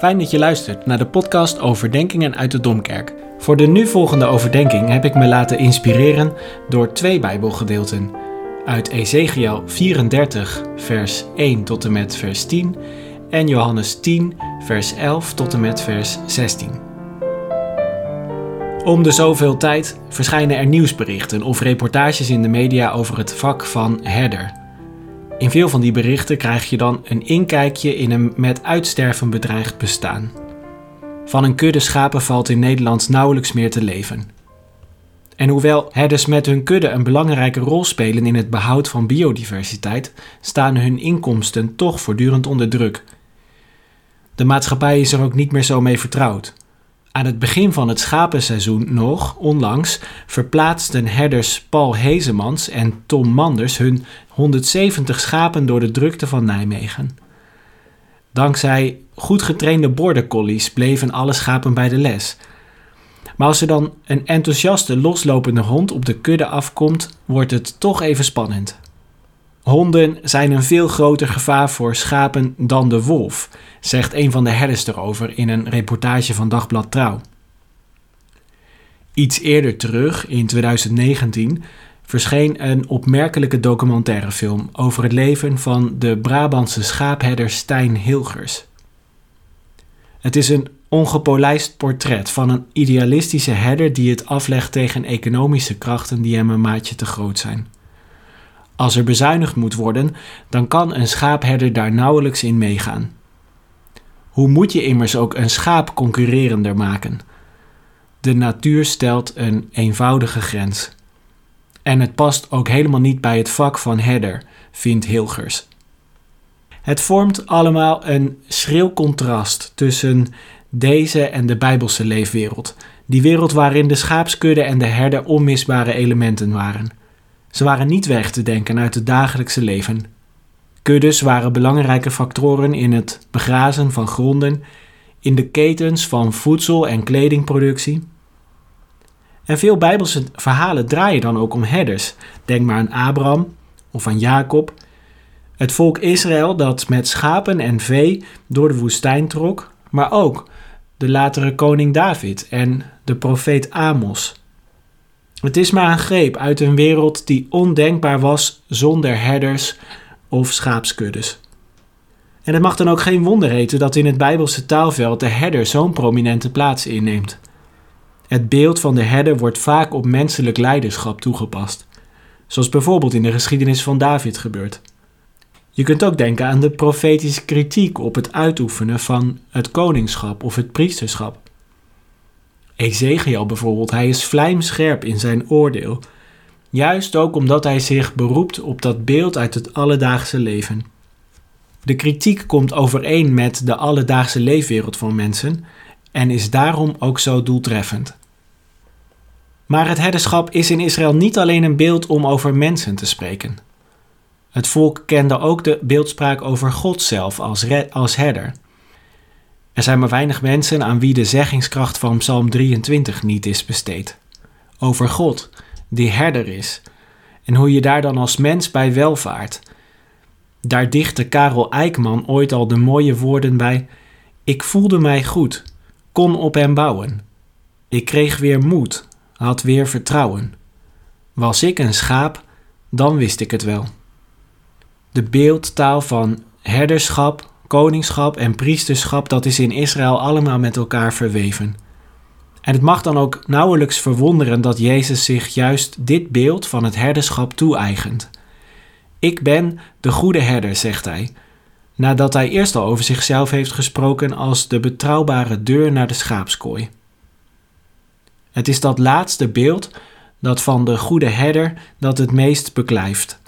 Fijn dat je luistert naar de podcast Overdenkingen uit de Domkerk. Voor de nu volgende overdenking heb ik me laten inspireren door twee Bijbelgedeelten. Uit Ezekiel 34, vers 1 tot en met vers 10 en Johannes 10, vers 11 tot en met vers 16. Om de zoveel tijd verschijnen er nieuwsberichten of reportages in de media over het vak van herder. In veel van die berichten krijg je dan een inkijkje in een met uitsterven bedreigd bestaan. Van een kudde schapen valt in Nederland nauwelijks meer te leven. En hoewel herders met hun kudde een belangrijke rol spelen in het behoud van biodiversiteit, staan hun inkomsten toch voortdurend onder druk. De maatschappij is er ook niet meer zo mee vertrouwd. Aan het begin van het schapenseizoen nog, onlangs, verplaatsten herders Paul Hezemans en Tom Manders hun 170 schapen door de drukte van Nijmegen. Dankzij goed getrainde border collies bleven alle schapen bij de les. Maar als er dan een enthousiaste loslopende hond op de kudde afkomt, wordt het toch even spannend. Honden zijn een veel groter gevaar voor schapen dan de wolf, zegt een van de herders erover in een reportage van Dagblad Trouw. Iets eerder terug, in 2019, verscheen een opmerkelijke documentairefilm over het leven van de Brabantse schaapherder Stijn Hilgers. Het is een ongepolijst portret van een idealistische herder die het aflegt tegen economische krachten die hem een maatje te groot zijn. Als er bezuinigd moet worden, dan kan een schaapherder daar nauwelijks in meegaan. Hoe moet je immers ook een schaap concurrerender maken? De natuur stelt een eenvoudige grens. En het past ook helemaal niet bij het vak van herder, vindt Hilgers. Het vormt allemaal een schril contrast tussen deze en de Bijbelse leefwereld. Die wereld waarin de schaapskudde en de herder onmisbare elementen waren. Ze waren niet weg te denken uit het dagelijkse leven. Kuddes waren belangrijke factoren in het begrazen van gronden, in de ketens van voedsel- en kledingproductie. En veel Bijbelse verhalen draaien dan ook om herders. Denk maar aan Abraham of aan Jacob. Het volk Israël dat met schapen en vee door de woestijn trok, maar ook de latere koning David en de profeet Amos. Het is maar een greep uit een wereld die ondenkbaar was zonder herders of schaapskuddes. En het mag dan ook geen wonder heten dat in het Bijbelse taalveld de herder zo'n prominente plaats inneemt. Het beeld van de herder wordt vaak op menselijk leiderschap toegepast, zoals bijvoorbeeld in de geschiedenis van David gebeurt. Je kunt ook denken aan de profetische kritiek op het uitoefenen van het koningschap of het priesterschap. Ezekiel bijvoorbeeld, hij is vlijmscherp in zijn oordeel, juist ook omdat hij zich beroept op dat beeld uit het alledaagse leven. De kritiek komt overeen met de alledaagse leefwereld van mensen en is daarom ook zo doeltreffend. Maar het herderschap is in Israël niet alleen een beeld om over mensen te spreken. Het volk kende ook de beeldspraak over God zelf als, als herder. Er zijn maar weinig mensen aan wie de zeggingskracht van Psalm 23 niet is besteed. Over God, die herder is, en hoe je daar dan als mens bij welvaart. Daar dichtte Karel Eijkman ooit al de mooie woorden bij: Ik voelde mij goed, kon op hem bouwen. Ik kreeg weer moed, had weer vertrouwen. Was ik een schaap, dan wist ik het wel. De beeldtaal van herderschap, koningschap en priesterschap, dat is in Israël allemaal met elkaar verweven. En het mag dan ook nauwelijks verwonderen dat Jezus zich juist dit beeld van het herderschap toe-eigent. Ik ben de goede herder, zegt hij, nadat hij eerst al over zichzelf heeft gesproken als de betrouwbare deur naar de schaapskooi. Het is dat laatste beeld, dat van de goede herder, dat het meest beklijft.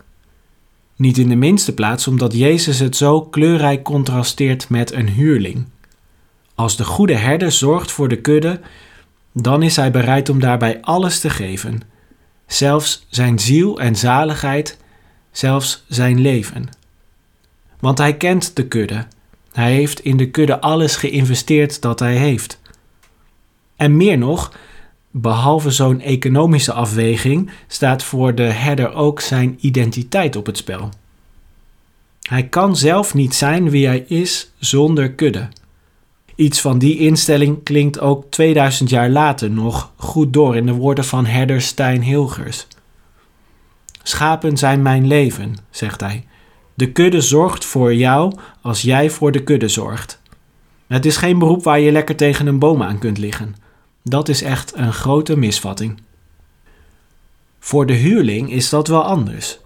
Niet in de minste plaats omdat Jezus het zo kleurrijk contrasteert met een huurling. Als de goede herder zorgt voor de kudde, dan is hij bereid om daarbij alles te geven, zelfs zijn ziel en zaligheid, zelfs zijn leven. Want hij kent de kudde. Hij heeft in de kudde alles geïnvesteerd dat hij heeft. En meer nog, behalve zo'n economische afweging, staat voor de herder ook zijn identiteit op het spel. Hij kan zelf niet zijn wie hij is zonder kudde. Iets van die instelling klinkt ook 2000 jaar later nog goed door in de woorden van herder Stijn Hilgers. Schapen zijn mijn leven, zegt hij. De kudde zorgt voor jou als jij voor de kudde zorgt. Het is geen beroep waar je lekker tegen een boom aan kunt liggen. Dat is echt een grote misvatting. Voor de huurling is dat wel anders.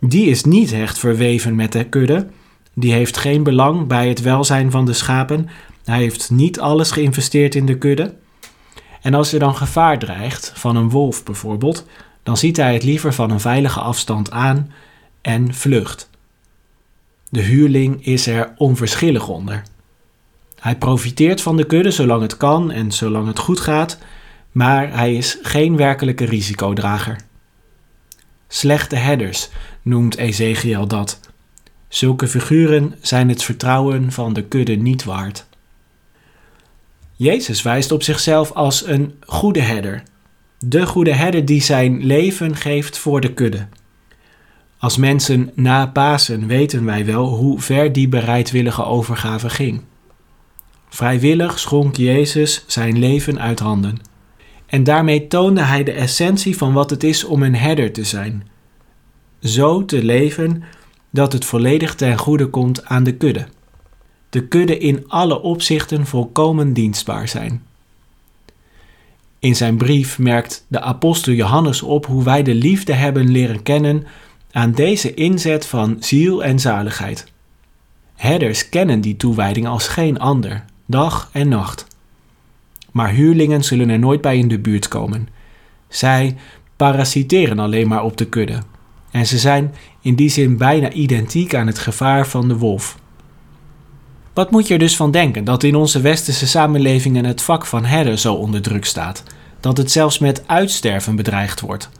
Die is niet hecht verweven met de kudde. Die heeft geen belang bij het welzijn van de schapen. Hij heeft niet alles geïnvesteerd in de kudde. En als er dan gevaar dreigt, van een wolf bijvoorbeeld, dan ziet hij het liever van een veilige afstand aan en vlucht. De huurling is er onverschillig onder. Hij profiteert van de kudde zolang het kan en zolang het goed gaat, maar hij is geen werkelijke risicodrager. Slechte herders noemt Ezekiel dat. Zulke figuren zijn het vertrouwen van de kudde niet waard. Jezus wijst op zichzelf als een goede herder. De goede herder die zijn leven geeft voor de kudde. Als mensen na Pasen weten wij wel hoe ver die bereidwillige overgave ging. Vrijwillig schonk Jezus zijn leven uit handen. En daarmee toonde hij de essentie van wat het is om een herder te zijn. Zo te leven dat het volledig ten goede komt aan de kudde. De kudde in alle opzichten volkomen dienstbaar zijn. In zijn brief merkt de apostel Johannes op hoe wij de liefde hebben leren kennen aan deze inzet van ziel en zaligheid. Herders kennen die toewijding als geen ander, dag en nacht. Maar huurlingen zullen er nooit bij in de buurt komen. Zij parasiteren alleen maar op de kudde. En ze zijn in die zin bijna identiek aan het gevaar van de wolf. Wat moet je er dus van denken dat in onze westerse samenlevingen het vak van herder zo onder druk staat, dat het zelfs met uitsterven bedreigd wordt?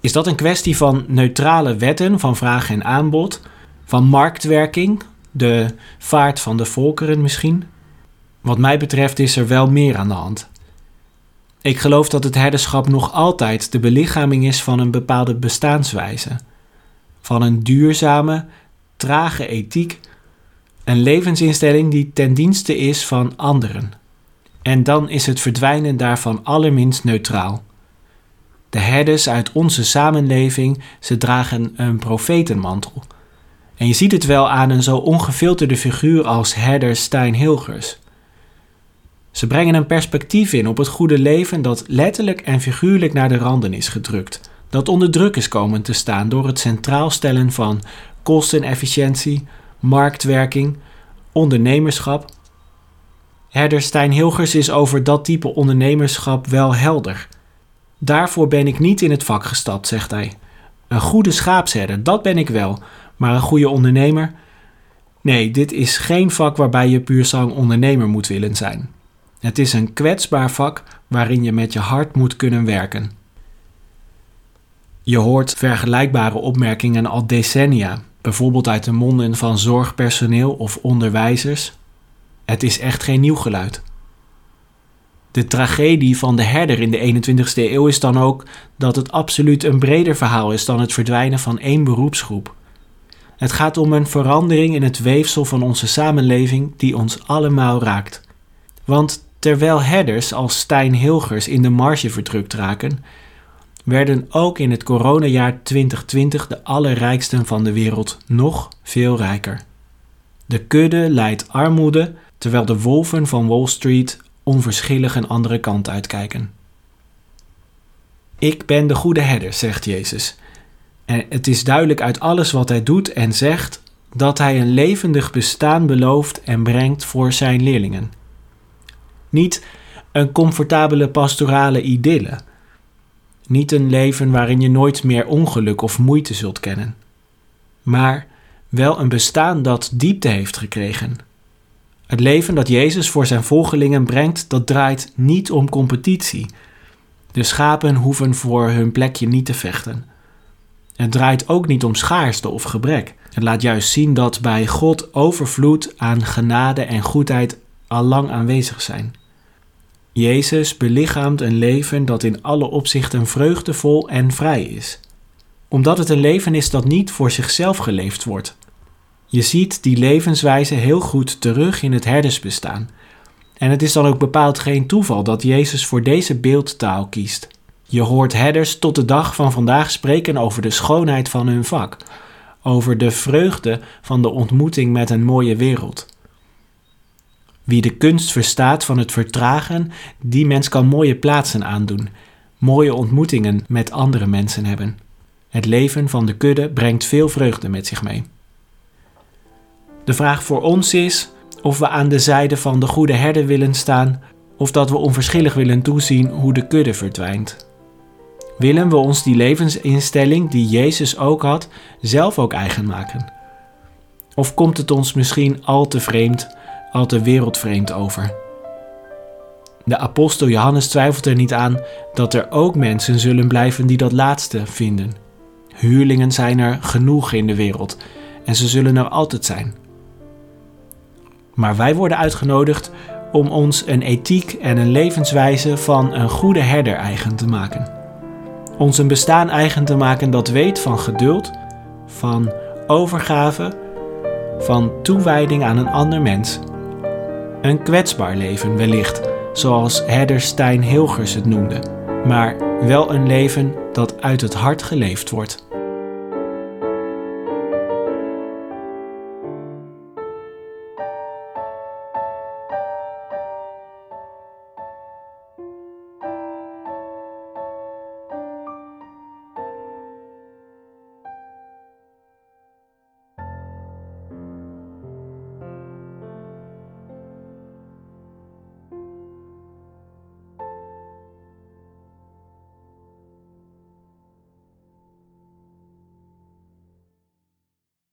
Is dat een kwestie van neutrale wetten van vraag en aanbod, van marktwerking, de vaart van de volkeren misschien? Wat mij betreft is er wel meer aan de hand. Ik geloof dat het herderschap nog altijd de belichaming is van een bepaalde bestaanswijze, van een duurzame, trage ethiek, een levensinstelling die ten dienste is van anderen. En dan is het verdwijnen daarvan allerminst neutraal. De herders uit onze samenleving, ze dragen een profetenmantel. En je ziet het wel aan een zo ongefilterde figuur als herder Stijn Hilgers. Ze brengen een perspectief in op het goede leven dat letterlijk en figuurlijk naar de randen is gedrukt, dat onder druk is komen te staan door het centraal stellen van kostenefficiëntie, marktwerking, ondernemerschap. Herder Stijn Hilgers is over dat type ondernemerschap wel helder. Daarvoor ben ik niet in het vak gestapt, zegt hij. Een goede schaapsherder, dat ben ik wel, maar een goede ondernemer? Nee, dit is geen vak waarbij je puur zang ondernemer moet willen zijn. Het is een kwetsbaar vak waarin je met je hart moet kunnen werken. Je hoort vergelijkbare opmerkingen al decennia, bijvoorbeeld uit de monden van zorgpersoneel of onderwijzers. Het is echt geen nieuw geluid. De tragedie van de herder in de 21ste eeuw is dan ook dat het absoluut een breder verhaal is dan het verdwijnen van één beroepsgroep. Het gaat om een verandering in het weefsel van onze samenleving die ons allemaal raakt. Want terwijl herders als Stijn Hilgers in de marge verdrukt raken, werden ook in het coronajaar 2020 de allerrijksten van de wereld nog veel rijker. De kudde leidt armoede, terwijl de wolven van Wall Street onverschillig een andere kant uitkijken. Ik ben de goede herder, zegt Jezus. En het is duidelijk uit alles wat hij doet en zegt dat hij een levendig bestaan belooft en brengt voor zijn leerlingen. Niet een comfortabele pastorale idylle. Niet een leven waarin je nooit meer ongeluk of moeite zult kennen. Maar wel een bestaan dat diepte heeft gekregen. Het leven dat Jezus voor zijn volgelingen brengt, dat draait niet om competitie. De schapen hoeven voor hun plekje niet te vechten. Het draait ook niet om schaarste of gebrek. Het laat juist zien dat bij God overvloed aan genade en goedheid al lang aanwezig zijn. Jezus belichaamt een leven dat in alle opzichten vreugdevol en vrij is. Omdat het een leven is dat niet voor zichzelf geleefd wordt. Je ziet die levenswijze heel goed terug in het herdersbestaan. En het is dan ook bepaald geen toeval dat Jezus voor deze beeldtaal kiest. Je hoort herders tot de dag van vandaag spreken over de schoonheid van hun vak, over de vreugde van de ontmoeting met een mooie wereld. Wie de kunst verstaat van het vertragen, die mens kan mooie plaatsen aandoen, mooie ontmoetingen met andere mensen hebben. Het leven van de kudde brengt veel vreugde met zich mee. De vraag voor ons is of we aan de zijde van de goede herder willen staan of dat we onverschillig willen toezien hoe de kudde verdwijnt. Willen we ons die levensinstelling die Jezus ook had, zelf ook eigen maken? Of komt het ons misschien al te vreemd, al te wereldvreemd over? De apostel Johannes twijfelt er niet aan dat er ook mensen zullen blijven die dat laatste vinden. Huurlingen zijn er genoeg in de wereld en ze zullen er altijd zijn. Maar wij worden uitgenodigd om ons een ethiek en een levenswijze van een goede herder eigen te maken. Ons een bestaan eigen te maken dat weet van geduld, van overgave, van toewijding aan een ander mens. Een kwetsbaar leven wellicht, zoals herder Stijn Hilgers het noemde, maar wel een leven dat uit het hart geleefd wordt.